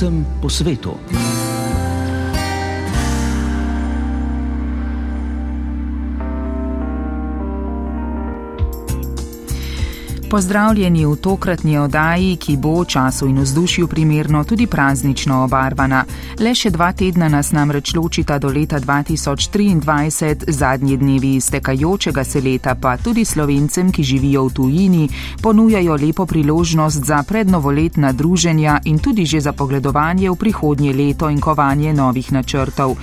Slovencem po svetu. Pozdravljeni v tokratni oddaji, ki bo v času in vzdušju primerno tudi praznično obarvana. Le še dva tedna nas namreč ločita do leta 2023, zadnji dnevi iztekajočega se leta pa tudi slovencem, ki živijo v tujini, ponujajo lepo priložnost za prednovoletna druženja in tudi že za pogledovanje v prihodnje leto in kovanje novih načrtov.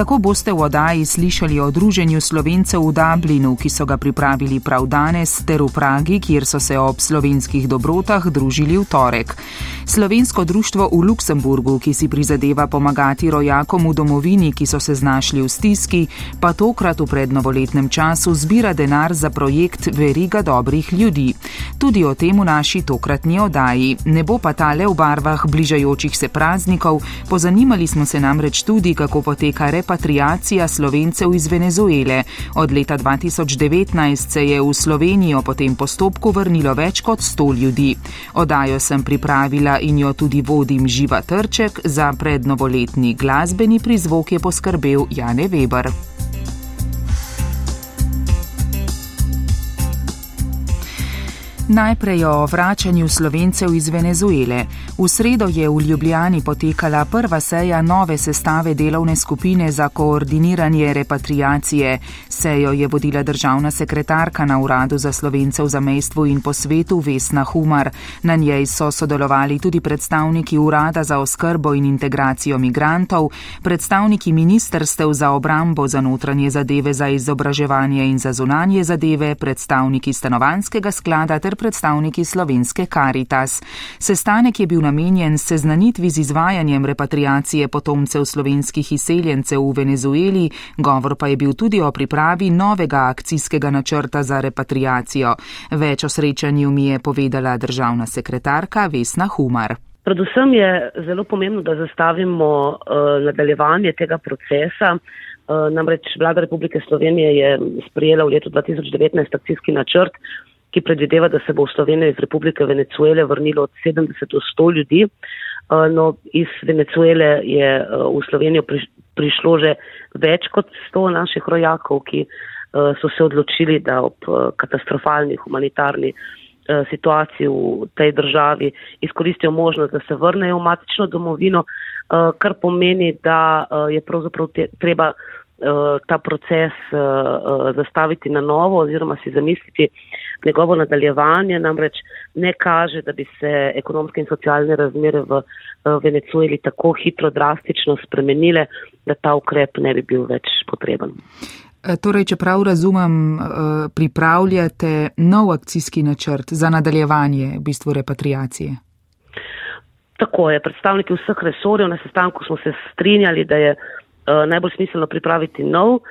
Tako boste v oddaji slišali o druženju slovencev v Dublinu, ki so ga pripravili prav danes, ter v Pragi, kjer so se ob slovenskih dobrotah družili v torek. Slovensko društvo v Luksemburgu, ki si prizadeva pomagati rojakom v domovini, ki so se znašli v stiski, pa tokrat v prednovoletnem času zbira denar za projekt Veriga dobrih ljudi. Tudi o tem v naši tokratni oddaji. Ne bo pa tale v barvah bližajočih se praznikov, pozanimali smo se namreč tudi, kako poteka reprezentacija repatriacija slovencev iz Venezuele. Od leta 2019 se je v Slovenijo po tem postopku vrnilo več kot 100 ljudi. Odajo sem pripravila in jo tudi vodim živa trček, za prednovoletni glasbeni prizvok je poskrbel Jane Weber. Najprej o vračanju slovencev iz Venezuele. V sredo je v Ljubljani potekala prva seja nove sestave delovne skupine za koordiniranje repatriacije. Sejo je vodila državna sekretarka na Uradu za slovence v zamestvu in po svetu Vesna Humar. Na njej so sodelovali tudi predstavniki Urada za oskrbo in integracijo migrantov, predstavniki ministrstev za obrambo, za notranje zadeve, za izobraževanje in za zunanje zadeve, predstavniki stanovanskega sklada ter predstavniki slovenske Karitas. Sestanek je bil namenjen seznanitvi z izvajanjem repatriacije potomcev slovenskih izseljencev v Venezueli, govor pa je bil tudi o pripravi novega akcijskega načrta za repatriacijo. Več o srečanju mi je povedala državna sekretarka Vesna Humar. Predvsem je zelo pomembno, da zastavimo uh, nadaljevanje tega procesa. Uh, namreč vlada Republike Slovenije je sprijela v letu 2019 akcijski načrt, ki predvideva, da se bo v Slovenijo iz Republike Venezuele vrnilo od 70 do 100 ljudi. Uh, no, iz Venezuele je uh, v Slovenijo prišlo že več kot 100 naših rojakov, ki uh, so se odločili, da ob katastrofalni humanitarni situaciji v tej državi izkoristijo možnost, da se vrnejo v matično domovino, kar pomeni, da je pravzaprav treba ta proces zastaviti na novo oziroma si zamisliti, njegovo nadaljevanje namreč ne kaže, da bi se ekonomske in socialne razmere v Venezueli tako hitro, drastično spremenile, da ta ukrep ne bi bil več potreben. E, torej, če prav razumem, e, pripravljate nov akcijski načrt za nadaljevanje v bistvu repatriacije. Tako je. Predstavniki vseh resorjev na sestanku smo se strinjali, da je uh, najbolj smiselno pripraviti nov uh,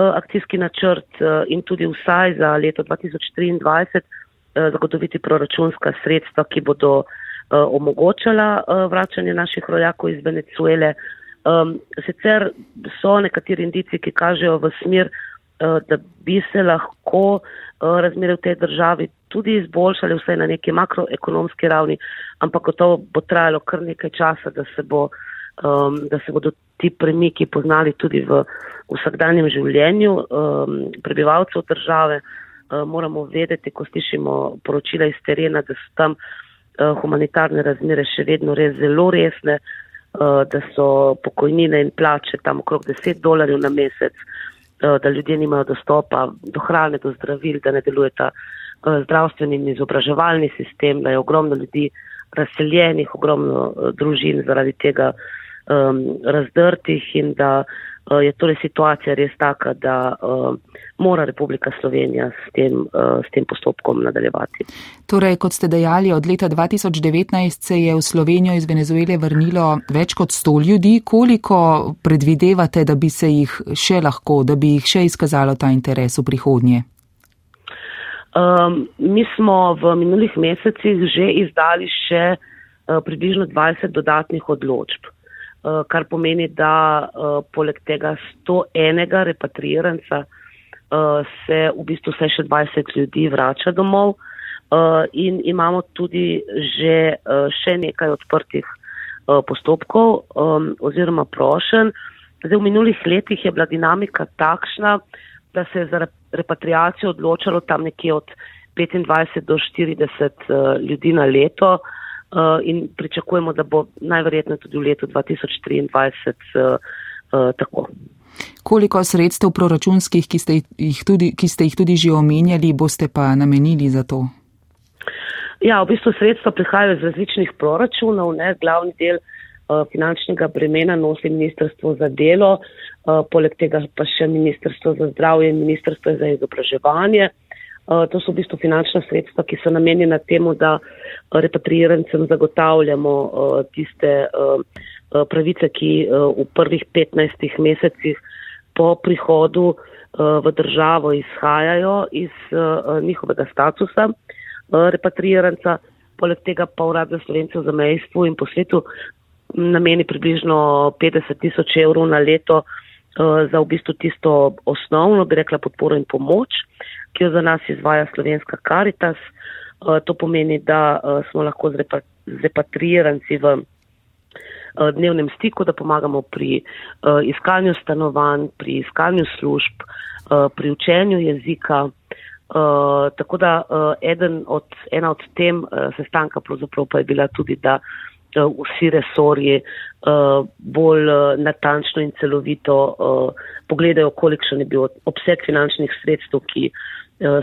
akcijski načrt eh, in tudi vsaj za leto 2023 eh, zagotoviti proračunska sredstva, ki bodo omogočala vračanje naših rojakov iz Venezuele. Sicer so nekateri indici, ki kažejo v smer, da bi se lahko razmere v tej državi tudi izboljšali, vsaj na neki makroekonomski ravni, ampak gotovo bo trajalo kar nekaj časa, da se, bo, da se bodo ti premiki poznali tudi v vsakdanjem življenju um, prebivalcev države. Uh, moramo vedeti, ko slišimo poročila iz terena, da so tam uh, humanitarne razmere še vedno res zelo resne, uh, da so pokojnine in plače tam okrog 10 dolarjev na mesec, uh, da ljudje nimajo dostopa do hrane, do zdravil, da ne deluje ta uh, zdravstveni in izobraževalni sistem, da je ogromno ljudi razseljenih, ogromno uh, družin zaradi tega um, razdrtih in da uh, je torej situacija res taka, da uh, mora Republika Slovenija s tem, uh, s tem postopkom nadaljevati. Torej, kot ste dejali, od leta 2019 se je v Slovenijo iz Venezuele vrnilo več kot 100 ljudi. Koliko predvidevate, da bi se jih še lahko, da bi jih še izkazalo ta interes v prihodnje? Um, mi smo v minulih mesecih že izdali še uh, približno 20 dodatnih odločb. Eh, kar pomeni, da uh, poleg tega 101 repatriiranca uh, se v bistvu vse še 20 ljudi vrača domov uh, in imamo tudi že uh, še nekaj odprtih postopkov oziroma prošen. Zdaj, v minulih letih je bila dinamika takšna, da se je za repatriacijo odločalo tam nekje od 25 do 40 ljudi na leto in pričakujemo, da bo najverjetneje tudi v letu 2023 tako. Koliko sredstev proračunskih, ki ste jih tudi, ki ste jih tudi že omenjali, boste pa namenili za to? Ja, v bistvu sredstva prihajajo iz različnih proračunov, ne glavni del uh, finančnega bremena nosi Ministrstvo za delo, uh, poleg tega pa še Ministrstvo za zdravje in Ministrstvo za izobraževanje. Uh, to so v bistvu finančna sredstva, ki so namenjena temu, da repatriirancem zagotavljamo uh, tiste uh, pravice, ki uh, v prvih 15 mesecih po prihodu uh, v državo izhajajo iz uh, njihovega statusa. Eh, repatriiranca, poleg tega pa urad za slovencev za mejstvo in po svetu nameni približno 50 tisoč evrov na leto uh, za v bistvu tisto osnovno, bi rekla, podporo in pomoč, ki jo za nas izvaja slovenska Karitas. Uh, to pomeni, da uh, smo lahko z, repa, z repatriiranci v uh, dnevnem stiku, da pomagamo pri uh, iskanju stanovanj, pri iskanju služb, uh, pri učenju jezika. Uh, tako da uh, od, ena od tem uh, sestanka pa je bila tudi, da uh, vsi resorji uh, bolj uh, natančno in celovito uh, pogledajo, kolikšen je bil obseg finančnih sredstev, ki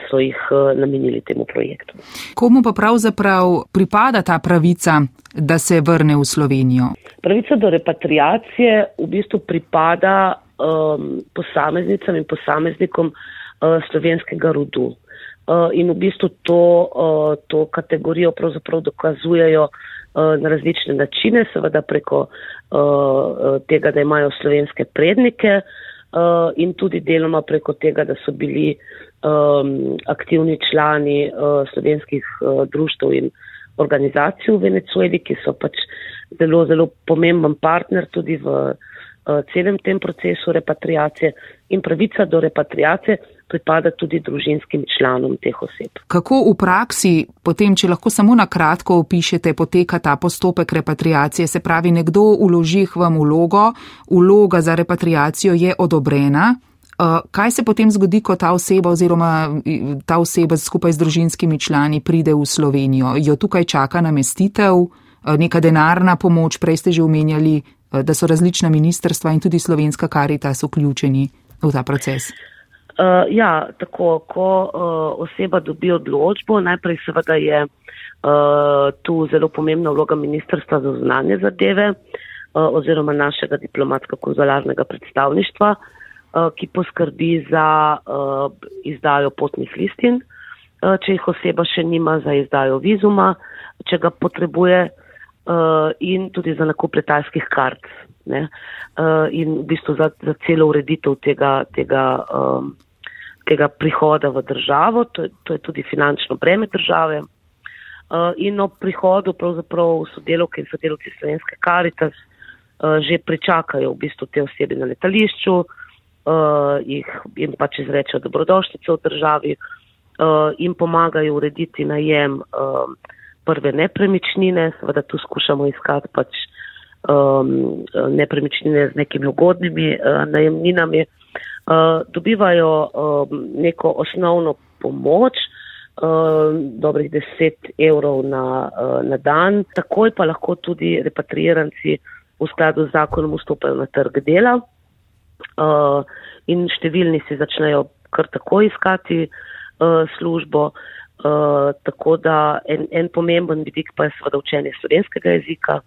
so jih namenili temu projektu. Komu pa pravzaprav pripada ta pravica, da se vrne v Slovenijo? Pravica do repatriacije v bistvu pripada um, posameznicam in posameznikom, uh, slovenskega rodu. Uh, in v bistvu to, uh, to kategorijo pravzaprav dokazujejo uh, na različne načine, seveda preko uh, tega, da imajo slovenske prednike uh, in tudi deloma preko tega, da so bili um, aktivni člani uh, slovenskih uh, društv in organizacij v Venezueli, ki so pač zelo, zelo pomemben partner tudi v uh, celem tem procesu repatriacije in pravica do repatriacije pripada tudi družinskim članom teh oseb. Kako v praksi, potem, če lahko samo na kratko opišete, poteka ta postopek repatriacije? Se pravi, nekdo uloži vam vlogo, vloga za repatriacijo je odobrena. Uh, kaj se potem zgodi, ko ta oseba oziroma ta oseba skupaj z družinskimi člani pride v Slovenijo? Jo tukaj čaka namestitev, uh, neka denarna pomoč, prej ste že omenjali, uh, da so različna ministrstva in tudi slovenska karitas vključeni v ta proces. Uh, ja, tako, ko uh, oseba dobi odločbo, najprej seveda je uh, tu zelo pomembna vloga Ministrstva za znanje zadeve uh, oziroma našega diplomatsko-konzularnega predstavništva, uh, ki poskrbi za uh, izdajo potnih listin, uh, če jih oseba še nima za izdajo vizuma, če ga potrebuje in tudi za nakup letalskih kart. Ne, in v bistvu za, za celo ureditev tega, tega tega prihoda v državo, to je, to je tudi finančno breme države. In ob prihodu pravzaprav sodelovke in sodelovci Slovenske karitas že pričakajo v bistvu te osebe na letališču, uh, jih jim pač izrečejo dobrodošlice v državi uh, in pomagajo urediti najem uh, prve nepremičnine. Seveda tu skušamo iskati pač um, nepremičnine z nekimi ugodnimi uh, najemninami. Eh, dobivajo uh, neko osnovno pomoč, uh, dobrih 10 evrov na, uh, na dan, takoj pa lahko tudi repatriiranci v skladu z zakonom vstopajo na trg dela uh, in številni si začnejo kar takoj iskati uh, službo. Uh, tako da en, en pomemben vidik pa je seveda učenje slovenskega jezika.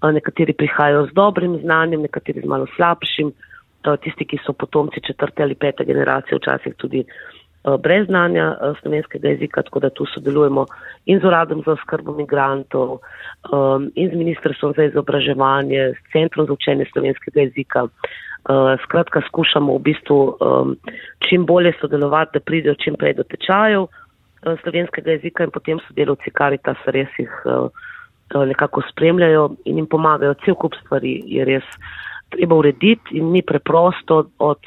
Uh, nekateri prihajajo z dobrim znanjem, nekateri z malo slabšim. Uh, tisti, ki so potomci četrte ali pete generacije, včasih tudi eh, brez znanja eh, slovenskega jezika, tako da tu sodelujemo in z uradom za oskrbo migrantov in z ministrstvom za izobraževanje, s centrom za učenje slovenskega jezika. Skratka, skušamo v bistvu čim bolje sodelovati, da pridejo čim prej do tečajev slovenskega jezika in potem sodelovci Karitas res jih nekako spremljajo in jim pomagajo. Cel kup stvari je res treba urediti in ni preprosto od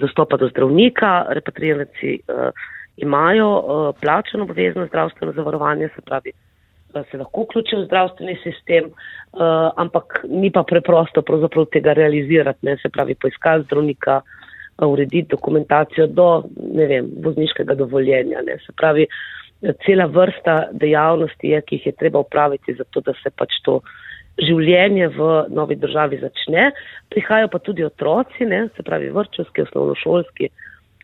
dostopa do zdravnika. Repatriiranci uh, imajo plačeno obvezno zdravstveno zavarovanje, se pravi, se lahko vključijo v zdravstveni sistem, uh, ampak ni pa preprosto tega realizirati, ne, se pravi poiskati zdravnika, uh, urediti dokumentacijo do, vem, vozniškega dovoljenja. Ne, se pravi, cela vrsta dejavnosti je, ki jih je treba upraviti, zato da se pač to življenje v novi državi začne. Prihajajo pa tudi otroci, ne, se pravi vrčovski, osnovnošolski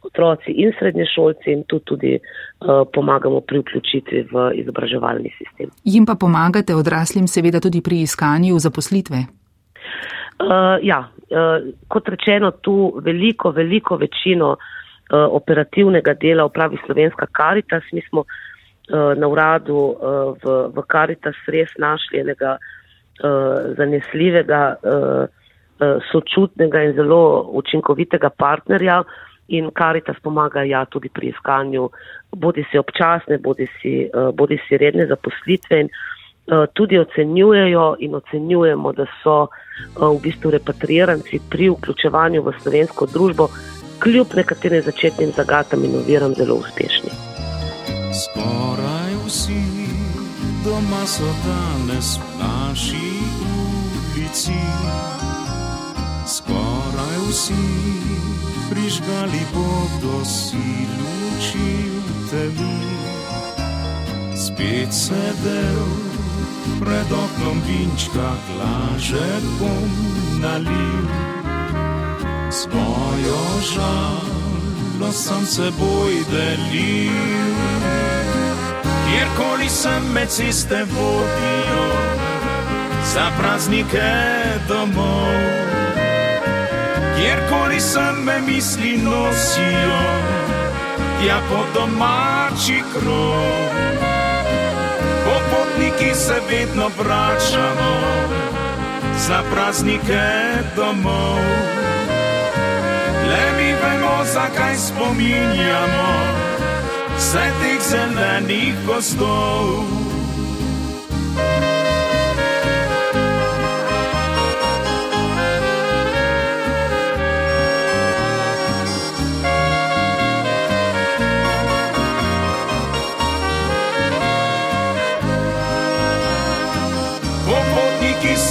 otroci in srednje šolci in tu tudi uh, pomagamo pri vključitvi v izobraževalni sistem. Jim pa pomagate odraslim seveda tudi pri iskanju zaposlitve? Uh, ja, uh, kot rečeno, tu veliko, veliko večino uh, operativnega dela upravi Slovenska Karitas. Mi smo uh, na uradu uh, v, v Karitas res našli enega uh, uh, zanesljivega, uh, uh, sočutnega in zelo učinkovitega partnerja in Karitas pomaga ja tudi pri iskanju bodi si občasne, bodi si, uh, bodi si redne zaposlitve in uh, tudi ocenjujejo in ocenjujemo, da so uh, v bistvu repatriranci pri vključevanju v slovensko družbo kljub nekaterim začetnim zagatam in oviram zelo uspešni. Skoraj vsi doma so danes v naši ulici. Skoraj vsi prižgali bodo si luči v tebi. Spet sedel pred oknom vinčka, glaže bom nalil. Svojo žalo sem seboj delil kjerkoli sem med ceste vodijo, za praznike domov. Kjerkoli sem me misli nosijo, tja po domači krov. Popotniki se vedno vračamo, za praznike domov. Le mi vemo, zakaj spominjamo vse teh zelenih gozdov.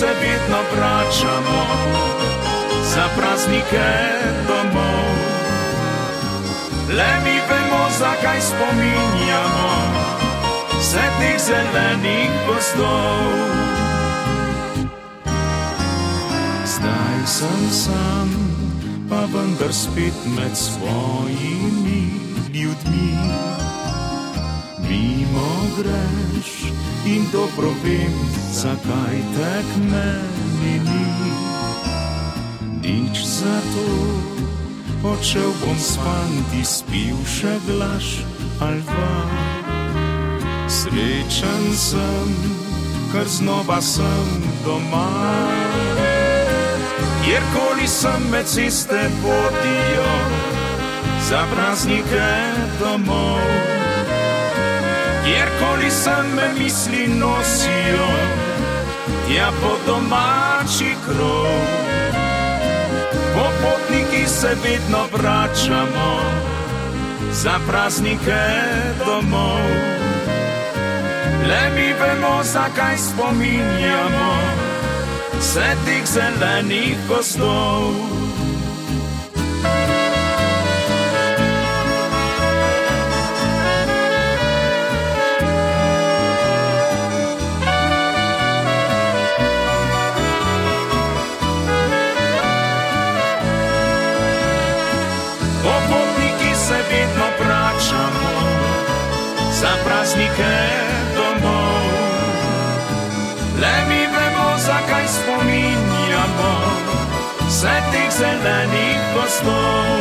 Se vedno vračamo za praznike domov. Le mi vemo, zakaj spominjamo vse teh zelenih gozdov. Zdaj sem sam, pa vendar spet med svojimi ljudmi. Mimo greš in dobro vem, zakaj tek meni ni. Nič za to odšel bom spanti, spil še glaš ali dva. Srečen sem, ker znova sem doma. Kjerkoli sem med ceste vodijo, za praznike domov. Kjerkoli sem me misli nosijo, tja po domači krov popotniki se vedno vračamo za praznike domov. Le mi vemo, zakaj spominjamo vse teh zelenih gozdov. Vse teh zelenih gostov.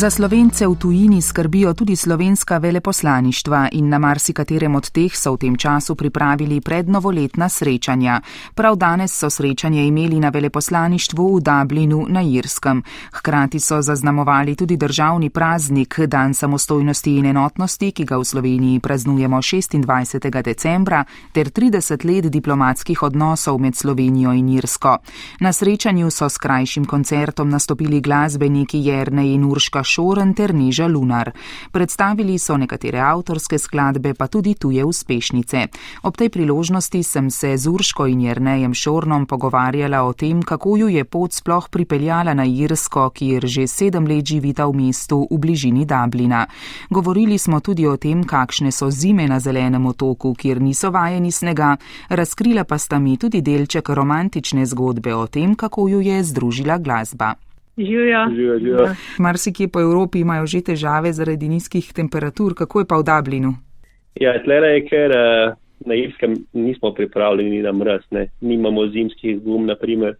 Za slovence v tujini skrbijo tudi slovenska veleposlaništva in na marsikaterem od teh so v tem času pripravili prednovoletna srečanja. Prav danes so srečanje imeli na veleposlaništvu v Dublinu na Irskem. Hkrati so zaznamovali tudi državni praznik Dan samostojnosti in enotnosti, ki ga v Sloveniji praznujemo 26. decembra, ter 30 let diplomatskih odnosov med Slovenijo in Irsko. Na srečanju so s krajšim koncertom nastopili glasbeniki Jerne in Urška Šoren ter Neža Lunar. Predstavili so nekatere avtorske skladbe, pa tudi tuje uspešnice. Ob tej priložnosti sem se z Urško in Jernejem Šornom pogovarjala o tem, kako ju je pot sploh pripeljala na Irsko, kjer že sedem let živita v mestu v bližini Dublina. Govorili smo tudi o tem, kakšne so zime na zelenem otoku, kjer niso vajeni snega, razkrila pa sta mi tudi delček romantične zgodbe o tem, kako ju je združila glasba. Živijo. Ja. Marsikje po Evropi imajo že težave zaradi nizkih temperatur, kako je pa v Dublinu? Ja, tlele je, ker uh, na Irskem nismo pripravljeni na mraz, ne. nimamo zimskih gum, naprimer,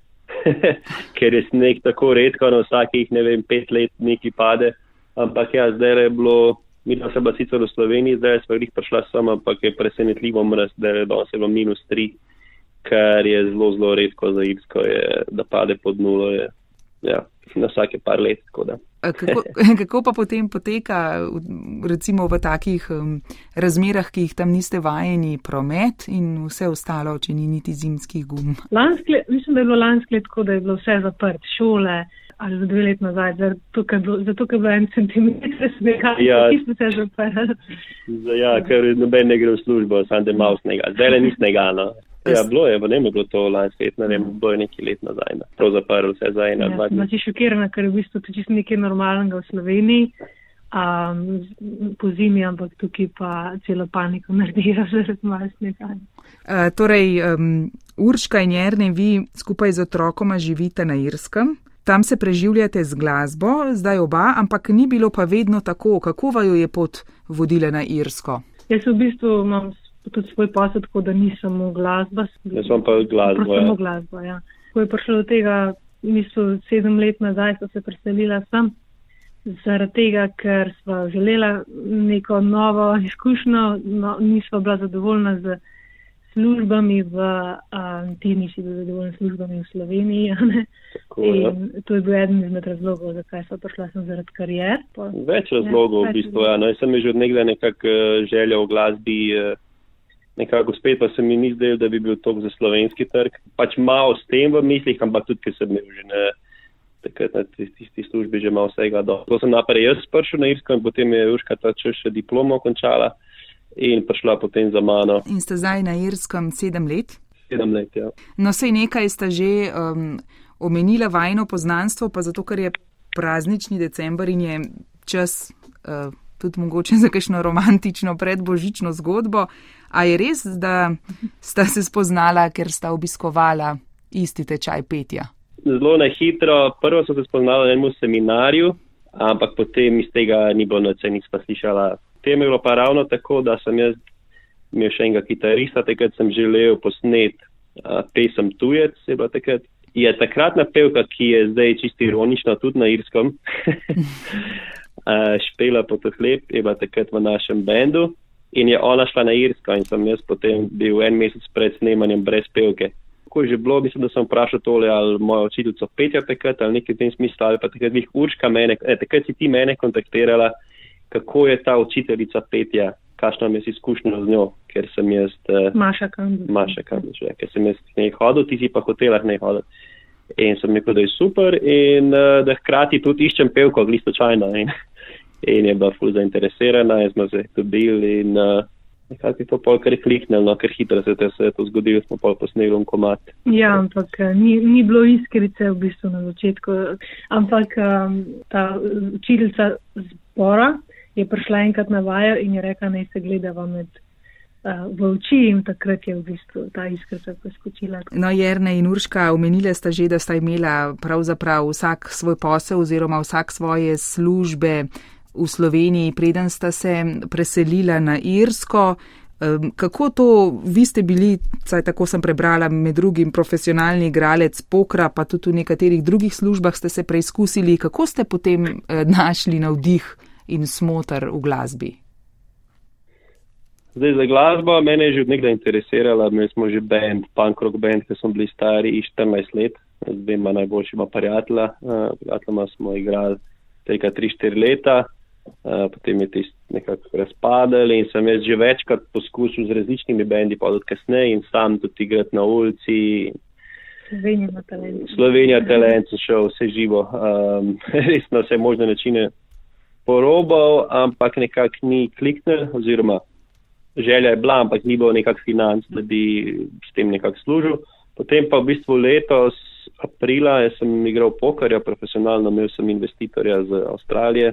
ker je sneg tako redko, na vsakih, ne vem, pet let neki pade. Ampak ja, zdaj je bilo, midva se bila sicer v Sloveniji, zdaj smo jih prišla sem, ampak je presenetljivo mraz, da je danes bilo minus tri, kar je zelo, zelo redko za Irsko, je, da pade pod nulo. Je, ja, na vsake par let. Kako, kako pa potem poteka, recimo v takih um, razmerah, ki jih tam niste vajeni, promet in vse ostalo, če ni niti zimskih gum? Lanskle, mislim, da je bilo lansko let tako, da je bilo vse zaprt, šole ali za dve leti nazaj, zato ker je bilo en centimeter snega, ja. ki so se zaprli. Ja, ker noben ne gre v službo, samo da je malo snega. Zdaj le ni snega, no. Ja, bilo je, ne je bilo to lansko let, ne vem, bilo je nekaj let nazaj. No. Prav zaprl vse za ena, ja, dva. Znači šokirana, ker v bistvu to čisto nekaj normalnega v Sloveniji. Um, po zimi, ampak tukaj pa celo paniko naredijo zaradi masnega. Uh, torej, um, Urška in Jerne, vi skupaj z otrokoma živite na Irskem. Tam se preživljate z glasbo, zdaj oba, ampak ni bilo pa vedno tako, kako vaju je pot vodila na Irsko. Jaz v bistvu imam tudi svoj posel, tako da nisem samo glasba. Jaz sem pa glasba. Ja. glasba ja. Ko je prišlo do tega, mislim, sedem let nazaj, so se preselila sem. Zaradi tega, ker smo želela neko novo izkušnjo, no, nismo bila zadovoljna z službami v um, ti nisi bil zadovoljen službami v Sloveniji. Tako, ja. To je bil eden izmed razlogov, zakaj sem prišla sem zaradi karier. Več razlogov ja, v bistvu. Ja. No, jaz sem že od nekdaj nekako uh, želel v glasbi. Uh, nekako spet pa se mi ni zdel, da bi bil to za slovenski trg. Pač malo s tem v mislih, ampak tudi, ker sem imel že na, takrat na tisti službi že malo vsega do. To sem naprej jaz prišel na Irsko in potem je Urška ta čas še diplomo končala in prišla potem za mano. In ste zdaj na Irskem sedem let? Sedem let, ja. No, sej nekaj sta že um, omenila vajno poznanstvo, pa zato, ker je praznični december in je čas. Uh, tudi mogoče za kakšno romantično predbožično zgodbo. A je res, da sta se spoznala, ker sta obiskovala isti tečaj petja? Zelo na hitro. Prvo so se spoznala na enem seminarju, ampak potem iz tega ni bilo noč, nisem slišala. Tem je bilo pa ravno tako, da sem jaz imel še enega kitarista, takrat sem želel posnet a, pesem Tujec, je bila takrat. Je takratna pevka, ki je zdaj čisto ironična tudi na irskem. špela po teh lep, je bila takrat v našem bendu in je ona šla na Irsko in sem jaz potem bil en mesec pred snemanjem brez pevke. Ko je že bilo, mislim, da sem vprašal tole ali mojo učiteljico Petja takrat ali nekaj v tem smislu ali pa takrat bih Urška mene, ne, takrat si ti mene kontaktirala, kako je ta učiteljica Petja, kakšno mi je izkušnjo z njo, ker sem jaz. Uh, Maša Kandič. Maša Kandič, ja, ker sem jaz k njej hodil, ti si pa hotelah ne hodil. In sem rekel, da je super in uh, da hkrati tudi iščem pevko, glistočajno. In, in je bila ful zainteresirana in smo se dobili in uh, nekako je to pol kar kliknilo, no, ker hitro se je to zgodilo, smo pol posneli v komat. Ja, ampak eh, ni, ni bilo iskrice v bistvu na začetku, ampak um, ta učiteljica zbora je prišla enkrat na vajo in je rekla, naj se gledava med. V oči in takrat je v bistvu ta iskrica poskočila. No, Jerne in Urška, omenili ste že, da sta imela pravzaprav vsak svoj posel oziroma vsak svoje službe v Sloveniji, preden sta se preselila na Irsko. Kako to, vi ste bili, saj tako sem prebrala, med drugim profesionalni igralec pokra, pa tudi v nekaterih drugih službah ste se preizkusili, kako ste potem eh, našli navdih in smotr v glasbi? Zdaj za glasbo mene je že od nekdaj interesirala, mi smo že band, punk rock band, ki smo bili stari 14 let, z dvema najboljšima prijatelja, uh, prijateljima smo igrali tega 3-4 leta, Eh, potem je tisti nekako razpadel in sem jaz že večkrat poskusil z različnimi bendi, pa tudi kasneje in sam tudi igrati na ulici. Slovenija talent. Slovenija talent so šel vse živo, um, res na vse možne načine porobal, ampak nekako ni kliknil, oziroma želja je bila, ampak ni bilo nekak financ, da bi s tem nekako služil. Potem pa v bistvu letos, aprila, sem igral pokarja, profesionalno imel sem investitorja z Avstralije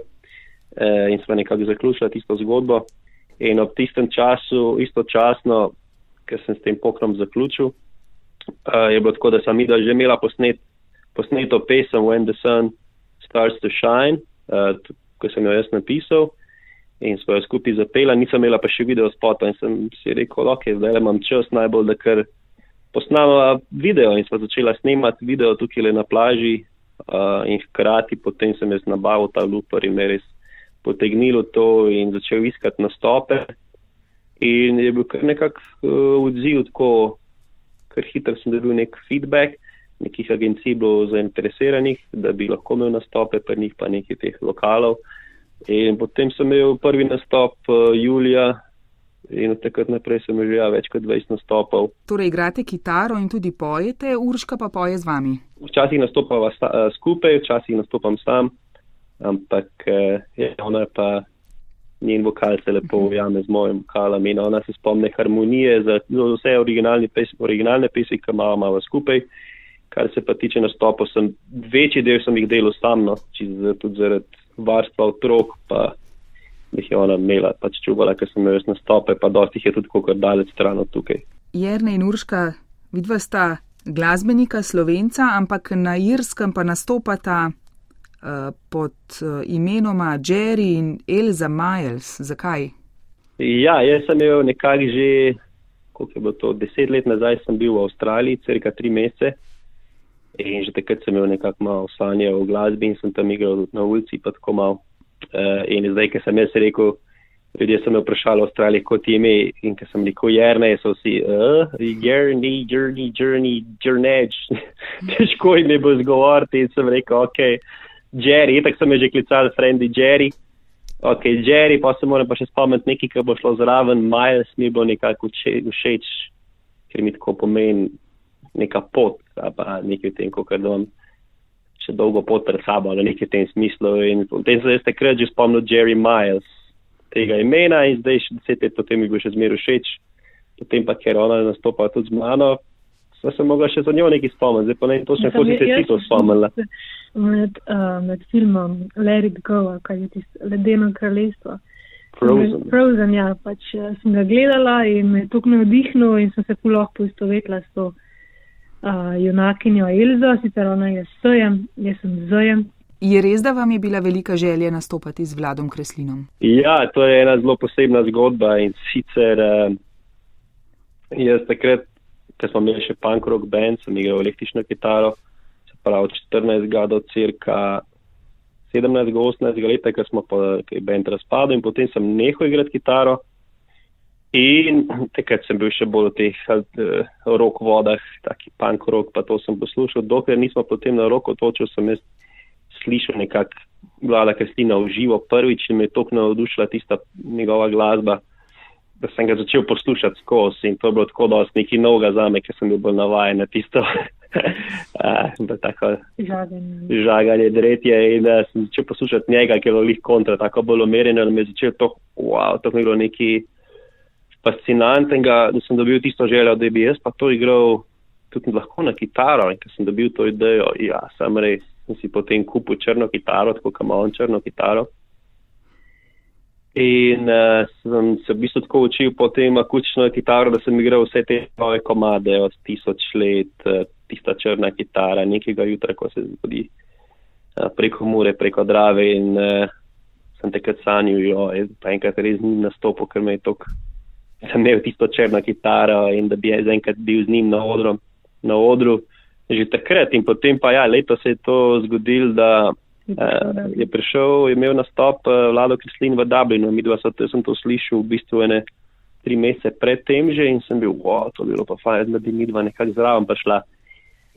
eh, in smo nekako zaključili tisto zgodbo. In ob tistem času, istočasno, ker sem s tem pokrom zaključil, uh, je bilo tako, da sem videl, že imela posnet, posneto pesem When the Sun Starts to Shine, uh, ko sem jo jaz napisal in smo jo skupaj zapela, nisem imela pa še video spota in sem si rekel, ok, zdaj imam čas najbolj, da kar posnama video in smo začela snemati video tukaj le na plaži uh, in hkrati potem sem jaz nabavil ta looper in me res potegnilo to in začel iskati nastope. In je bil kar nekak uh, odziv, tako kar hitro sem dobil nek feedback, nekih agencij bilo zainteresiranih, da bi lahko imel nastope, pa njih pa nekih teh lokalov. In potem sem imel prvi nastop uh, julija in od takrat naprej sem že ja, več kot 20 nastopov. Torej igrate kitaro in tudi pojete, Urška pa poje z vami? Včasih nastopava sta, uh, skupaj, včasih nastopam sam ampak uh, je, ona pa njen vokal se lepo mhm. ujame z mojim vokalom in ona se spomne harmonije za, vse originalne, pes, originalne pesmi, ki imamo malo skupaj. Kar se pa tiče nastopov, sem večji del sem jih delal sam, no, tudi zaradi varstva otrok, pa jih je ona imela, pač čuvala, ker sem imel nastope, pa dosti jih je tudi kako daleč stran od tukaj. Jerne in Urška, vidva sta glasbenika slovenca, ampak na Irskem pa nastopata Eh, pod uh, imenoma Jerry in Elza Miles. Zakaj? Ja, jaz sem imel nekako že, koliko je bilo to, deset let nazaj sem bil v Avstraliji, crka tri mesece. In že takrat sem imel nekako malo sanje o glasbi in sem tam igral na ulici, pa tako malo. Uh, in zdaj, ker sem jaz rekel, ljudje so me vprašali v Avstraliji, kot je ime, in ker sem rekel Jerne, so vsi, uh, Jerny, Journey, Journey, Journey, težko jim je bilo zgovoriti in sem rekel, okej. Okay. Jerry, tako sem že klical, frendi Jerry. Ok, Jerry, pa se moram pa še spomniti nekaj, kar bo šlo zraven, Miles mi bo nekako všeč, ker mi tako pomeni neka pot, pa nekaj v tem, kot da imam še dolgo pot pred sabo, ali nekaj v tem smislu. In potem sem jaz takrat že spomnil Jerry Miles tega imena in zdaj še deset let potem mi bo še zmeru všeč. Potem pa, ker ona nastopa tudi z mano, sem se mogla še za njo nekaj spomniti, zdaj pa ne točno, kako si se ti to spomnila med, uh, med filmom Let It Go, kaj je tisto ledeno kraljestvo. Frozen. Frozen, ja, pač uh, sem ga gledala in me tukaj navdihnil in sem se lahko poistovetila s to uh, junakinjo Elzo, sicer ona je sojem, jaz sem zojem. Je res, da vam je bila velika želja nastopati z Vladom Kreslinom? Ja, to je ena zelo posebna zgodba in sicer uh, jaz takrat, ko smo imeli še punk rock band, sem igral električno kitaro pravi 14 do cirka 17-18 let, ker smo pa bend razpadli in potem sem nehal igrati kitaro. In takrat sem bil še bolj v teh uh, rok vodah, taki punk rok, pa to sem poslušal. Dokler nismo potem na roko točil, sem jaz slišal nekako vlada Kristina v živo prvič in me je tok navdušila tista njegova glasba, da sem ga začel poslušati skozi in to je bilo tako dosti nekaj novega zame, ker sem bil bolj navajen na tisto uh, tako žaganje. žaganje dretje in uh, sem začel poslušati njega, ki je bilo lih kontra, tako bolj umerjeno, da me je začel to, wow, to je bilo nekaj fascinantnega, da sem dobil tisto željo, da bi jaz pa to igral tudi lahko na kitaro in ker sem dobil to idejo, ja, sem res, sem si potem kupil črno kitaro, tako kam on črno kitaro. In uh, sem se v bistvu tako učil potem akustično kitaro, da sem igral vse te nove komade od tisoč let, uh, tista črna kitara, nekega jutra, ko se zgodi preko Mure, preko Drave in uh, sem takrat sanjal, jo, pa enkrat res ni nastopil, ker me je tok, sem imel tisto črno kitaro in da bi jaz enkrat bil z njim na odru, na odru že takrat. In potem pa ja, leto se je to zgodil, da Uh, je prišel, je imel nastop uh, Vlado Krislin v Dublinu, mi dva so, sem to slišal v bistvu ene tri mesece pred tem že in sem bil, wow, to bi bilo pa fajn, da bi mi dva nekako zraven prišla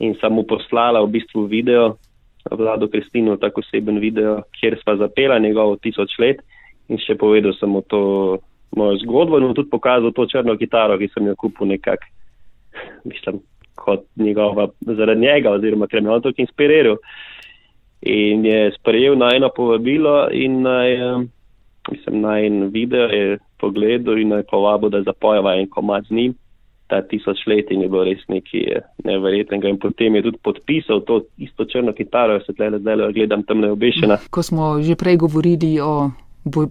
in sem mu poslala v bistvu video, Vlado Krislinu, tako oseben video, kjer sva zapela njegovo tisoč let in še povedal sem mu to mojo zgodbo in mu tudi pokazal to črno kitaro, ki sem jo kupil nekak, mislim, kot njegova, zaradi njega oziroma ker me on tako inspiriral. In je sprejel najno povabilo in naj, mislim, naj en video je pogledal in naj povabil, da zapojeva en komad z njim. Ta tisoč let in je bilo res nekaj eh, neverjetnega. In potem je tudi podpisal to isto črno kitaro, se tle zdaj gledam tam neobešena. Ko smo že prej govorili o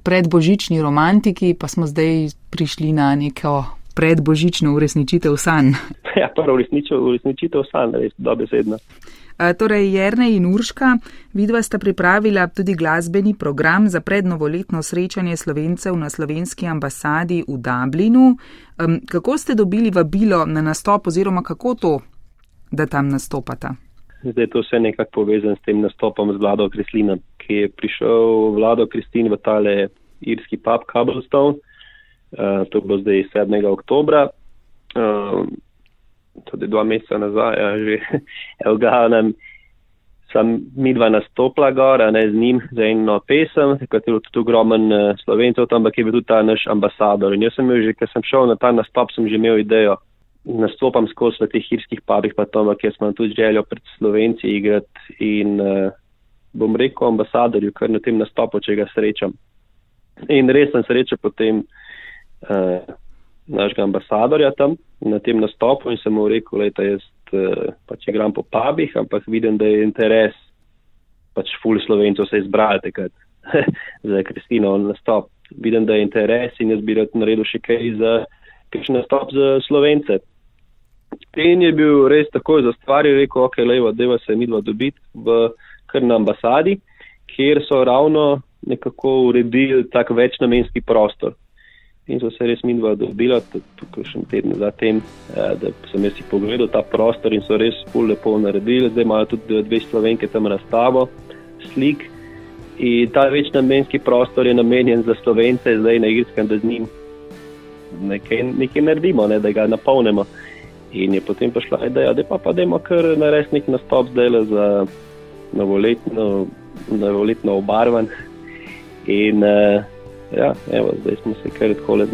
predbožični romantiki, pa smo zdaj prišli na neko predbožično uresničitev sanj. Ja, prvo uresničitev sanj, res dobesedno. Torej, Jerne in Urška, vidva sta pripravila tudi glasbeni program za prednovoletno srečanje slovencev na slovenski ambasadi v Dublinu. Kako ste dobili vabilo na nastop oziroma kako to, da tam nastopata? Zdaj je to vse nekako povezano s tem nastopom z Vlado Kreslina, ki je prišel Vlado Kristin v tale irski pub Cobblestone. Uh, to bo zdaj 7. oktobra. Uh, tudi dva meseca nazaj, ja, že v glavnem sem midva nastopila gor, ne z njim za eno pesem, kot je tudi ogromen uh, slovencev tam, ampak je bil tudi ta naš ambasador. In jaz sem imel že, ker sem šel na ta nastop, sem že imel idejo. Nastopam skozi v teh hirskih pabih, pa tam, kjer smo tudi željo pred slovenci igrati in uh, bom rekel ambasadorju, kar na tem nastopu, če ga srečam. In res sem srečal potem. Uh, našega ambasadorja tam na tem nastopu in sem mu rekel, da jaz eh, pač igram po pubih, ampak vidim, da je interes, pač ful slovencev se izbrali takrat za Kristino nastop. Vidim, da je interes in jaz bi rad naredil še kaj za kakšen nastop za slovence. In je bil res takoj za stvari rekel, ok, levo, deva se midva dobiti v kar na ambasadi, kjer so ravno nekako uredili tak večnamenski prostor in so se res midva dobila, tukaj še en teden zatem, eh, da sem jaz si pogledal ta prostor in so res pol lepo naredili. Zdaj imajo tudi dve slovenke tam razstavo slik. In ta večnamenski prostor je namenjen za slovence, zdaj na Irskem, da z njim nekaj, nekaj naredimo, ne, da ga napolnimo. In je potem prišla ideja, da pa pa dajmo kar narediti nek nastop zdaj za novoletno, novoletno obarvan. In uh, ja, evo, zdaj smo se kar tako le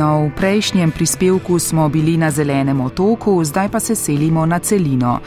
zmenili. V prejšnjem prispevku smo bili na zelenem otoku, zdaj pa se selimo na celino.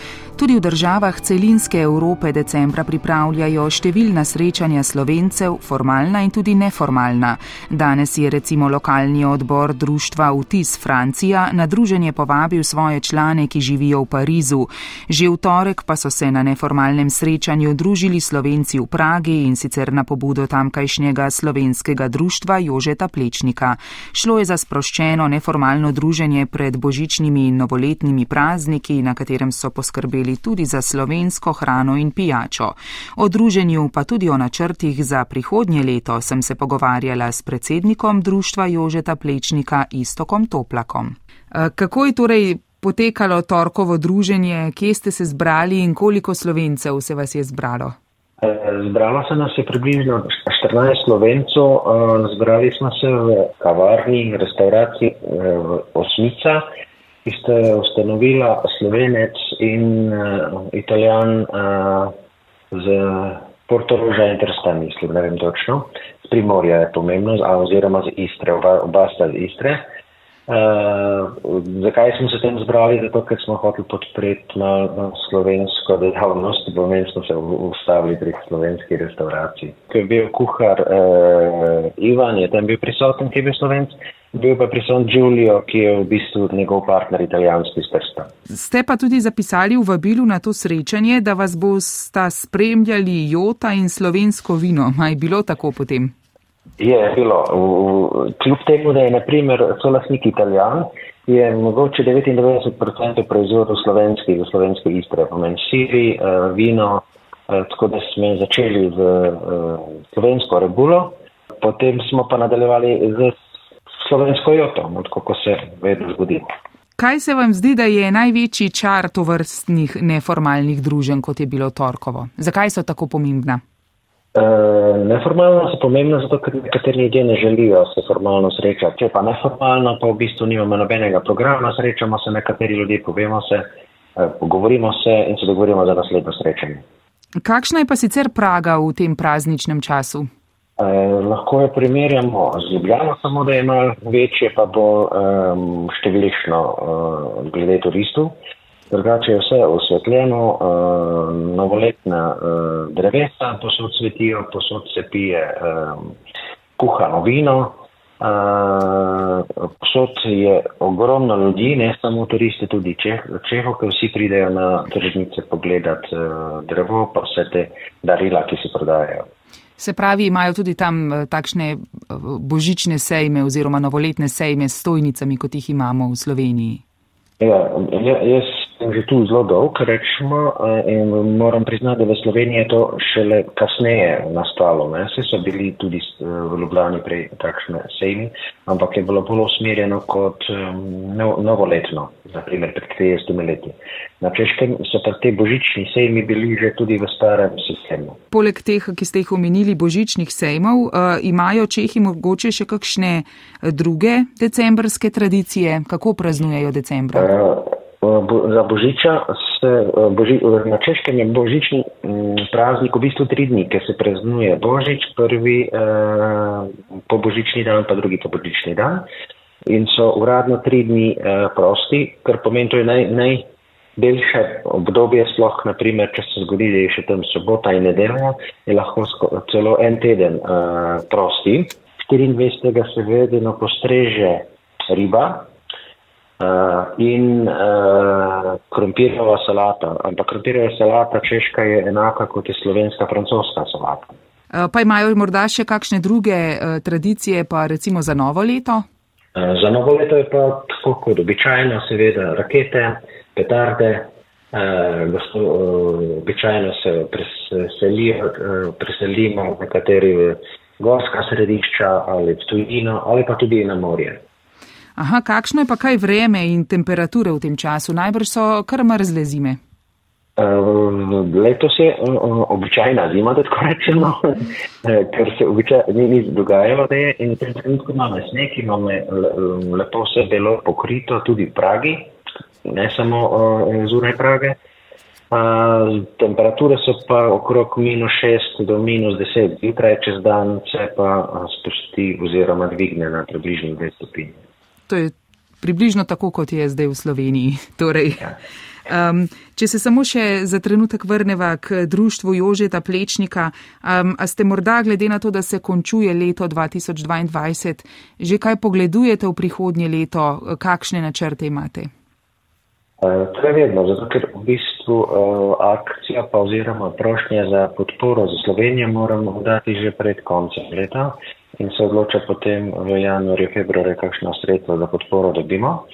Tudi v državah celinske Evrope decembra pripravljajo številna srečanja slovencev, formalna in tudi neformalna. Danes je recimo lokalni odbor društva Vtis Francija na druženje povabil svoje člane, ki živijo v Parizu. Že v torek pa so se na neformalnem srečanju družili slovenci v Pragi in sicer na pobudo tamkajšnjega slovenskega društva Jožeta Plečnika. Šlo je za sproščeno neformalno druženje pred božičnimi in novoletnimi prazniki, na katerem so poskrbeli poskrbeli tudi za slovensko hrano in pijačo. O druženju pa tudi o načrtih za prihodnje leto sem se pogovarjala s predsednikom društva Jožeta Plečnika Istokom Toplakom. E, kako je torej potekalo torkovo druženje, kje ste se zbrali in koliko slovencev se vas je zbralo? E, zbralo se nas je približno 14 slovencov, e, zbrali smo se v kavarni, restauraciji Osmica ki ste ustanovila slovenec in uh, italijan uh, z Portoroža in Trsta, mislim, ne vem točno. Z Primorja je pomembno, oziroma z Istre, oba, oba sta z Istre. Uh, zakaj smo se tem zbrali? Zato, ker smo hoteli podpreti malo slovensko dejavnost, pomeni smo se ustavili pri slovenski restauraciji. Ker je bil kuhar uh, Ivan, je tam bil prisoten, ki je bil slovenc. Bil pa prisoten Giulio, ki je v bistvu njegov partner italijanski strsta. Ste pa tudi zapisali v vabilu na to srečanje, da vas bosta spremljali Jota in slovensko vino. Maj bilo tako potem? Je bilo. Kljub temu, da je naprimer solasnik italijan, je mogoče 99% proizvodov slovenskih, v slovenske istre, pomeni siri, eh, vino, eh, tako da smo začeli z eh, slovensko rebulo, potem smo pa nadaljevali z slovensko joto, kot se vedno zgodi. Kaj se vam zdi, da je največji čar to vrstnih neformalnih družen, kot je bilo Torkovo? Zakaj so tako pomembna? E, neformalno so pomembna zato, ker nekateri ljudje ne želijo se formalno srečati. Če pa neformalno, pa v bistvu nimamo nobenega programa, srečamo se nekateri ljudje, povemo se, e, pogovorimo se in se dogovorimo za naslednjo srečanje. Kakšna je pa sicer Praga v tem prazničnem času? Eh, lahko jo primerjamo z Ljubljano, samo da je malo večje, pa bo um, številčno uh, glede turistov. Drugače je vse osvetljeno, uh, novoletna uh, drevesa posod cvetijo, posod se pije um, kuhano vino. Uh, posod je ogromno ljudi, ne samo turisti, tudi Čeho, ki vsi pridejo na tržnice pogledati uh, drevo, pa vse te darila, ki se prodajajo. Se pravi, imajo tudi tam eh, takšne eh, božične sejme oziroma novoletne sejme s stojnicami, kot jih imamo v Sloveniji. Ja, ja jaz sem že tu zelo dolg, rečemo, eh, in moram priznati, da v Sloveniji je to šele kasneje nastalo. Ne. Vse so bili tudi v Ljubljani prej takšne sejmi, ampak je bilo bolj usmerjeno kot novoletno, naprimer pred 30 leti. Na češkem so pa te božični sejmi bili že tudi v starem sistemu. Poleg teh, ki ste jih omenili, božičnih sejmov, uh, imajo Čehi mogoče še kakšne eh, druge decembrske tradicije? Kako praznujejo decembra? Uh, bo, za božiča se boži, na češkem je božični m, praznik v bistvu tri dni, ker se praznuje božič, prvi uh, po božični dan, pa drugi po božični dan. In so uradno tri dni uh, prosti, kar pomeni, to je naj. naj daljše obdobje, sploh naprimer, če se zgodi, da je še tam sobota in nedelja, je lahko celo en teden uh, prosti. 24. se vedno postreže riba uh, in uh, krompirjeva salata. Ampak krompirjeva salata češka je enaka kot je slovenska francoska salata. Pa imajo morda še kakšne druge uh, tradicije, pa recimo za novo leto? Uh, za novo leto je pa tako kot običajno, seveda rakete, petarde. Uh, običajno se preselijo, uh, preselimo v nekateri gorska središča ali v tujino ali pa tudi na morje. Aha, kakšno je pa kaj vreme in temperature v tem času? Najbrž so kar mrzle zime. Uh, letos je uh, običajna zima, da tako rečemo, ker se običajno ni, dogajalo, da je in trenutno imamo sneg, imamo lepo vse belo pokrito, tudi v Pragi ne samo uh, zunaj Prage. Uh, temperature so pa okrog minus 6 do minus 10 zjutraj, čez dan se pa spusti oziroma dvigne na približno 2 stopinje. To je približno tako, kot je zdaj v Sloveniji. Torej, Ja. um, če se samo še za trenutek vrneva k društvu Jožeta Plečnika, um, a ste morda glede na to, da se končuje leto 2022, že kaj pogledujete v prihodnje leto, kakšne načrte imate? Eh, To je vedno, zato ker v bistvu uh, akcija pa oziroma prošnje za podporo za Slovenijo moramo dati že pred koncem leta in se odloča potem v januarju, februarju, kakšno sredstvo za podporo dobimo.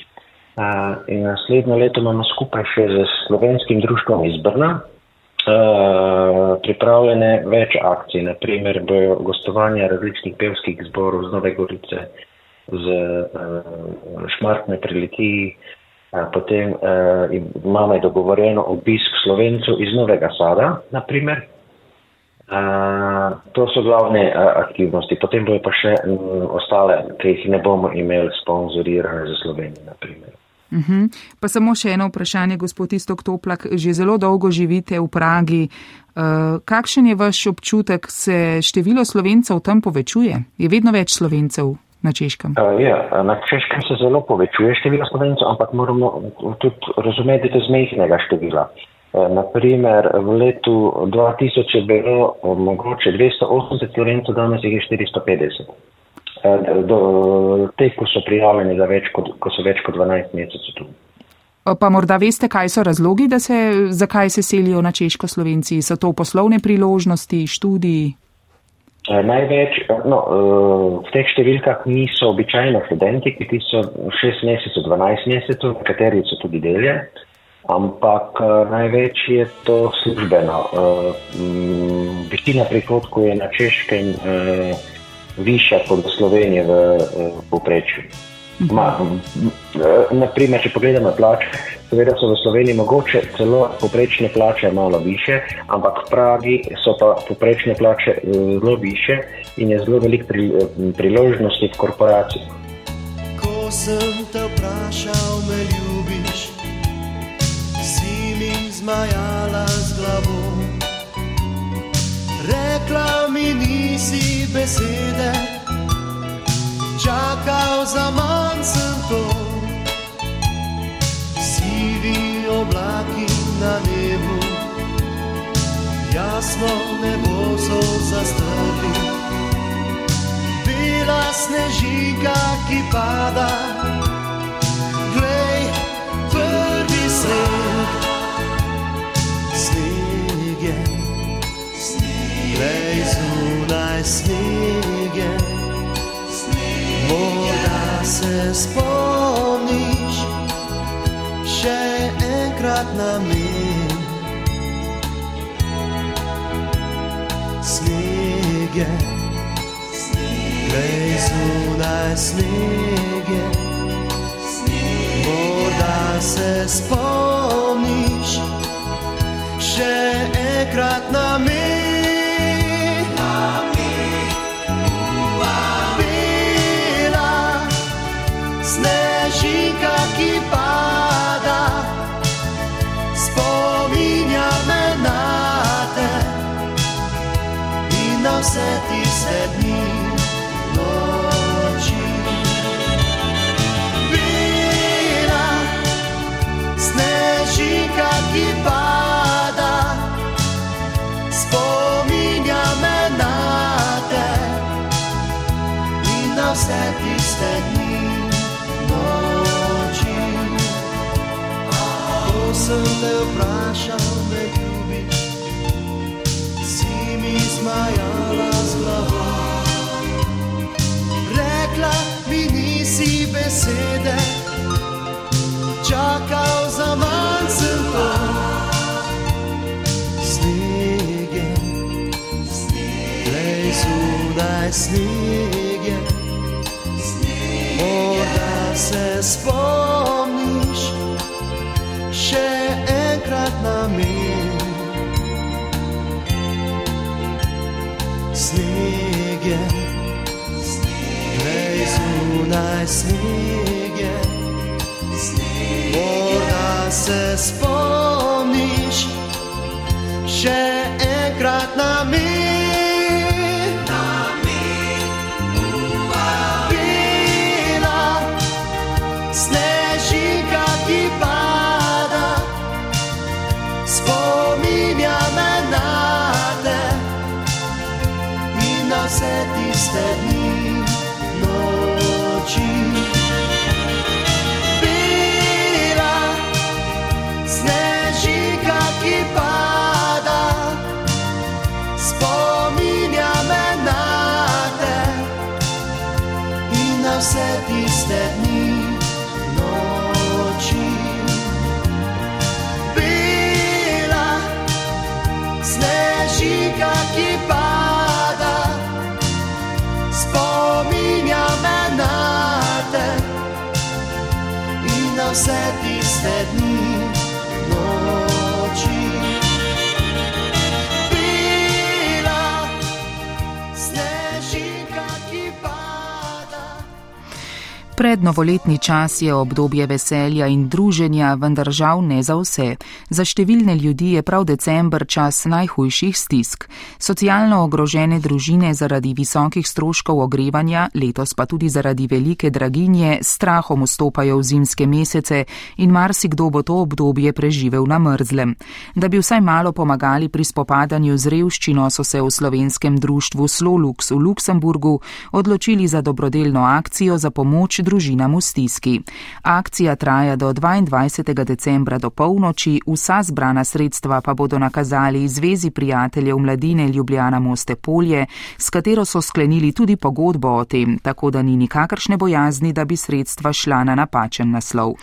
Uh, in naslednjo leto imamo skupaj še z slovenskim društvom iz Brna uh, pripravljene več akcij, naprimer bojo gostovanja različnih pevskih zborov z Nove Gorice, z uh, Šmartne pri Litiji, Potem imamo dogovorjeno obisk slovencev iz Novega Sada, naprimer. Uh, to so glavne uh, aktivnosti. Potem bojo pa še um, ostale, ki jih ne bomo imeli sponzorirane za Slovenijo, naprimer. Uh -huh. Pa samo še eno vprašanje, gospod Istok Toplak. Že zelo dolgo živite v Pragi. Uh, kakšen je vaš občutek, se število slovencev tam povečuje? Je vedno več slovencev na češkem? Uh, ja, na češkem se zelo povečuje število slovencev, ampak moramo tudi razumeti, da je zmehnega števila. Naprimer, v letu 2000 je bilo mogoče 280 slovencev, danes jih je 450. Do teh, ko so prijavljeni, kot, ko so več kot 12 mesecev tu. Pa morda veste, kaj so razlogi, se, zakaj se selijo na češko slovenci? So to poslovne priložnosti, študiji? Največ, no, v teh številkah niso običajno študenti, ki so 6 mesecev, 12 mesecev, nekateri so tudi delje, ampak največ je to službeno. Večina prihodkov je na češkem višja kot v Sloveniji v povprečju. Naprimer, če pogledamo plače, seveda so v Sloveniji mogoče celo poprečne plače malo više, ampak v Pragi so pa poprečne plače zelo više in je zelo velik pri, priložnosti v korporaciji. Ko sem te vprašal, me ljubiš, si zmajala z glavo. Rekla mi nisi besede, čakal za manj sem to. Sivi oblaki na nebu, jasno nebo so zastrli. Bila snežika, ki pada, glej, zunaj sneg je. Morda se spomniš še enkrat na me. Sneg je, glej zunaj sneg je. Morda se spomniš še enkrat na me. Sem te vprašal, me ljubiš, si mi zmajala z glavo. Rekla mi nisi besede, čakal za manj sem to. Sneg je, glej zunaj sneg je, morda se spomniš zunaj sneg je, morda se spomniš še in Prednovoletni čas je obdobje veselja in druženja, vendar žal ne za vse. Za številne ljudi je prav december čas najhujših stisk. Socialno ogrožene družine zaradi visokih stroškov ogrevanja, letos pa tudi zaradi velike draginje, strahom vstopajo v zimske mesece in marsikdo bo to obdobje preživel na mrzlem. Da bi vsaj malo pomagali pri spopadanju z revščino, so se v slovenskem društvu Slolux v Luksemburgu odločili za dobrodelno akcijo za pomoč družinam v stiski. Akcija traja do 22. decembra do polnoči, vsa zbrana sredstva pa bodo nakazali Zvezi prijateljev mladine Ljubljana Moste Polje, s katero so sklenili tudi pogodbo o tem, tako da ni nikakršne bojazni, da bi sredstva šla na napačen naslov.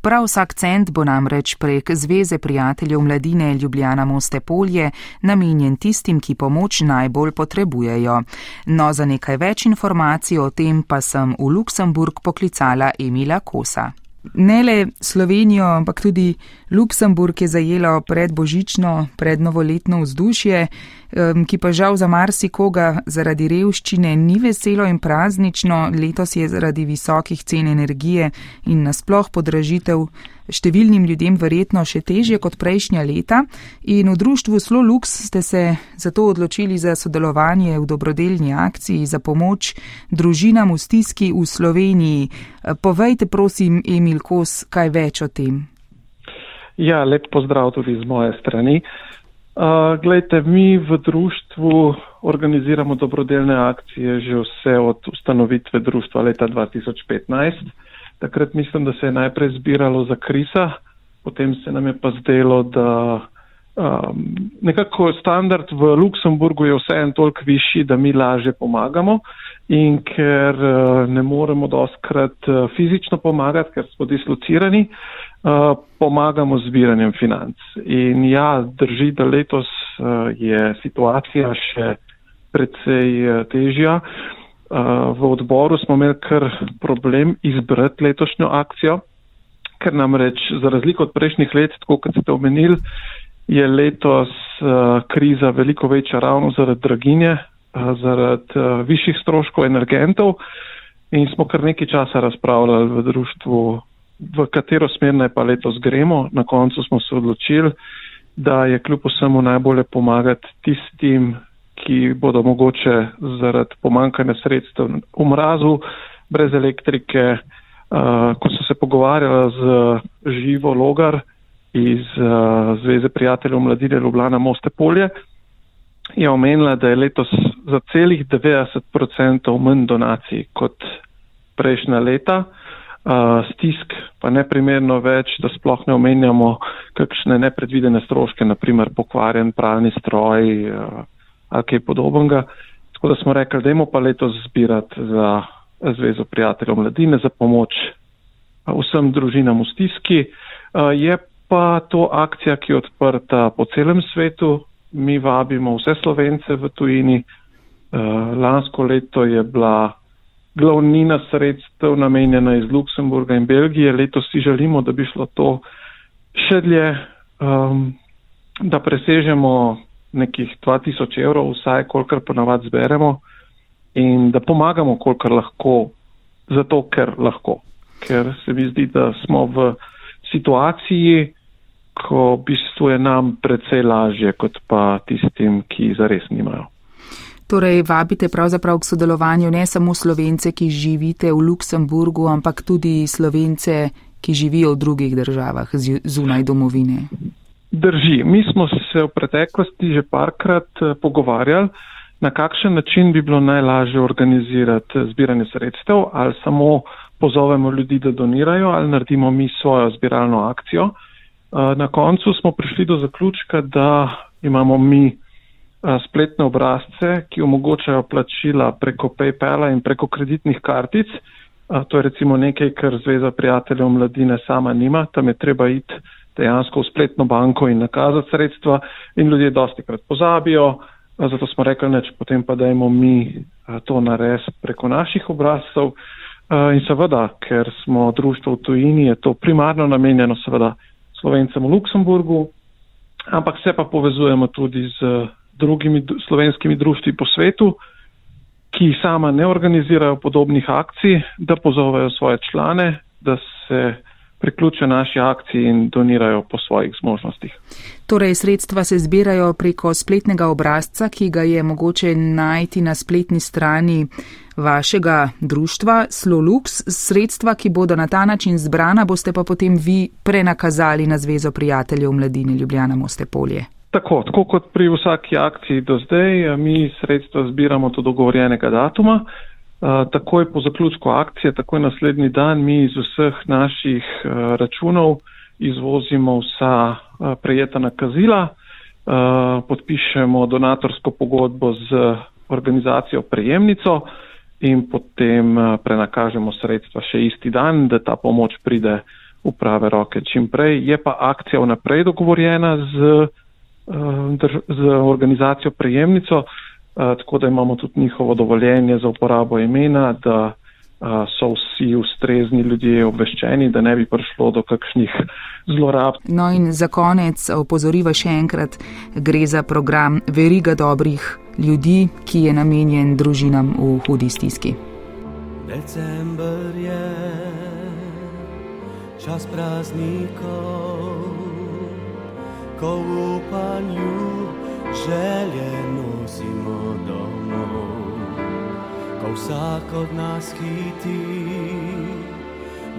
Prav vsak cent bo namreč prek Zveze prijateljev mladine Ljubljana Moste Polje namenjen tistim, ki pomoč najbolj potrebujejo. No, za nekaj več informacij o tem pa sem v Luksemburg poklicala Emila Kosa. Ne le Slovenijo, ampak tudi Luksemburg je zajelo predbožično, prednovoletno vzdušje, ki pa žal za marsikoga zaradi revščine ni veselo in praznično. Letos je zaradi visokih cen energije in nasploh podražitev številnim ljudem verjetno še težje kot prejšnja leta. In v društvu Slolux ste se zato odločili za sodelovanje v dobrodelni akciji za pomoč družinam v stiski v Sloveniji. Povejte, prosim, Emil Kos, kaj več o tem. Ja, lep pozdrav tudi z moje strani. Uh, glejte, mi v društvu organiziramo dobrodelne akcije že vse od ustanovitve društva leta 2015. Takrat mislim, da se je najprej zbiralo za krisa, potem se nam je pa zdelo, da um, nekako standard v Luksemburgu je vseeno toliko višji, da mi lažje pomagamo in ker uh, ne moremo doskrat uh, fizično pomagati, ker smo dislocirani, uh, pomagamo z zbiranjem financ. In ja, drži, da letos uh, je situacija še predvsej uh, težja. Uh, v odboru smo imeli kar problem izbrati letošnjo akcijo, ker namreč za razliko od prejšnjih let, tako kot ste omenili, je letos kriza veliko večja ravno zaradi draginje, zaradi višjih stroškov energentov in smo kar nekaj časa razpravljali v društvu, v katero smer naj pa letos gremo. Na koncu smo se odločili, da je kljub vsemu najbolje pomagati tistim, ki bodo mogoče zaradi pomankanja sredstev v mrazu, brez elektrike. Uh, ko so se pogovarjala z živo logar iz uh, Zveze prijateljev mladine Ljubljana Moste Polje, je omenila, da je letos za celih 90% manj donacij kot prejšnja leta. Uh, stisk pa neprimerno več, da sploh ne omenjamo kakšne nepredvidene stroške, naprimer pokvarjen pralni stroj uh, ali kaj podobnega. Tako da smo rekli, da imamo pa letos zbirati za Zvezo prijateljev mladine za pomoč uh, vsem družinam v stiski. Uh, je pa to akcija, ki je odprta po celem svetu. Mi vabimo vse slovence v tujini. Uh, lansko leto je bila glavnina sredstev namenjena iz Luksemburga in Belgije. Letos si želimo, da bi šlo to še dlje, um, da presežemo nekih 2000 evrov, vsaj kolikor ponavad zberemo in da pomagamo, kolikor lahko, zato ker lahko. Ker se mi zdi, da smo v situaciji, ko v bistvu je nam precej lažje, kot pa tistim, ki zares nimajo. Torej, vabite pravzaprav k sodelovanju ne samo slovence, ki živite v Luksemburgu, ampak tudi slovence, ki živijo v drugih državah zunaj domovine. Drži, mi smo se v preteklosti že parkrat eh, pogovarjali na kakšen način bi bilo najlažje organizirati zbiranje sredstev, ali samo pozovemo ljudi, da donirajo, ali naredimo mi svojo zbiralno akcijo. Na koncu smo prišli do zaključka, da imamo mi spletne obrazce, ki omogočajo plačila preko PayPala in preko kreditnih kartic. To je recimo nekaj, kar Zveza prijateljev mladine sama nima. Tam je treba iti dejansko v spletno banko in nakazati sredstva in ljudje dosti krat pozabijo. Zato smo rekli, neč potem pa dajmo mi to narediti preko naših obrazcev. In seveda, ker smo društvo v tujini, je to primarno namenjeno seveda Slovencem v Luksemburgu, ampak se pa povezujemo tudi z drugimi slovenskimi društvi po svetu, ki sama ne organizirajo podobnih akcij, da pozovejo svoje člane, da se priključijo naši akciji in donirajo po svojih zmožnostih. Torej, sredstva se zbirajo preko spletnega obrazca, ki ga je mogoče najti na spletni strani vašega društva Slolux. Sredstva, ki bodo na ta način zbrana, boste pa potem vi prenakazali na Zvezo prijateljev mladine Ljubljana Moste Polje. Tako, tako kot pri vsaki akciji do zdaj, mi sredstva zbiramo do dogovorjenega datuma. Takoj po zaključku akcije, takoj naslednji dan, mi iz vseh naših računov izvozimo vsa prejeta nakazila, podpišemo donatorsko pogodbo z organizacijo prejemnico in potem prenakažemo sredstva še isti dan, da ta pomoč pride v prave roke čim prej. Je pa akcija vnaprej dogovorjena z, z organizacijo prejemnico. Tako da imamo tudi njihovo dovoljenje za uporabo imena, da so vsi ustrezni ljudje obveščeni, da ne bi prišlo do kakšnih zlorab. No in za konec opozoriva še enkrat, gre za program Veriga dobrih ljudi, ki je namenjen družinam v hudi stiski. December je čas praznikov, ko v upanju želje nosimo domov, ko vsak od nas hiti,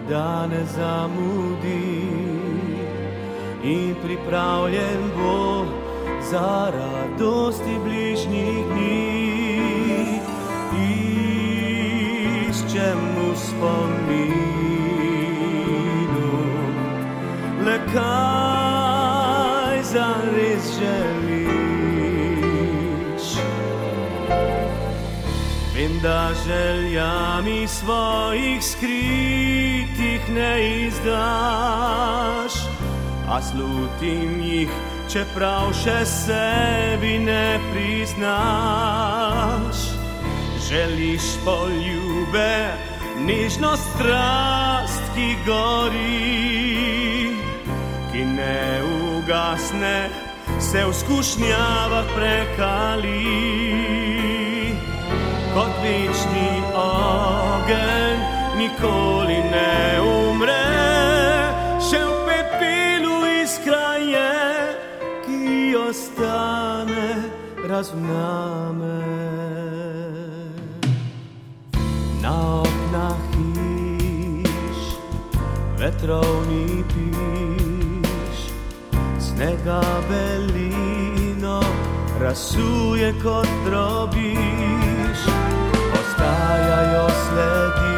da ne zamudi in pripravljen bo za radosti bližnjih dni. Iščem v spominu, le kaj za res želiš. Vem, da željami svojih skritih ne izdaš, a slutim jih, čeprav še sebi ne priznaš. Želiš poljube, nižno strast, ki gori, ki ne ugasne, se v skušnjavah prekali. Kot večni ogenj, nikoli ne umre, še v pepilu iskra je, ki ostane razvname. Na oknah hiš, vetrovni piš, snega belino rasuje kot drobiš, ostajajo sledi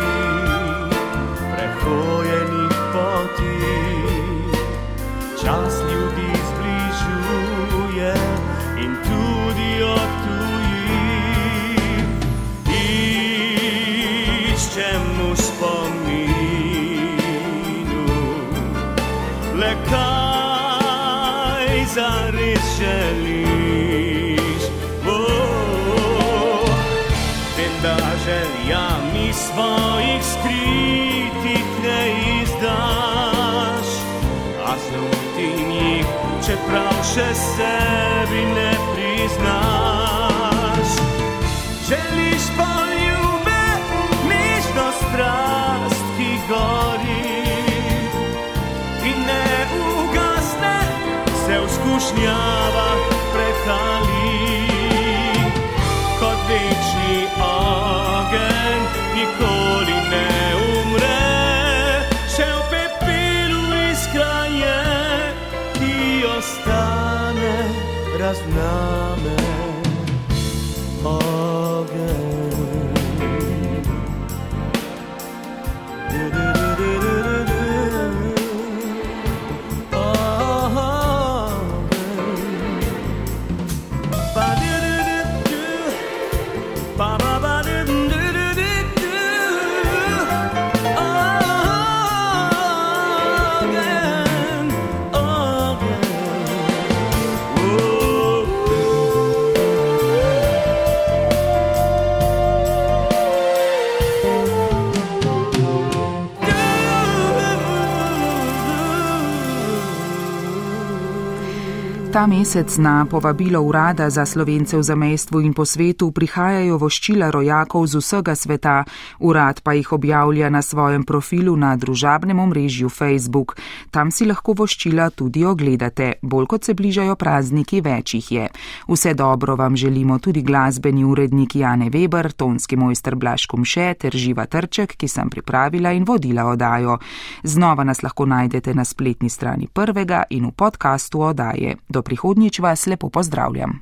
prehojenih poti, čas ljudi zbližuje in tudi odtuji. Še sebi ne priznaš. Želiš poljube, nežno strast, ki gori in ne ugasne, se v skušnjavah Ta mesec na povabilo Urada za slovence v zamestvu in po svetu prihajajo voščila rojakov z vsega sveta, urad pa jih objavlja na svojem profilu na družabnem omrežju Facebook. Tam si lahko voščila tudi ogledate, bolj kot se bližajo prazniki, več jih je. Vse dobro vam želimo tudi glasbeni urednik Jane Weber, tonski mojster Blaž Kumše ter Živa Trček, ki sem pripravila in vodila odajo. Znova nas lahko najdete na spletni strani prvega in v podkastu odaje. Do prihodnjič vas lepo pozdravljam.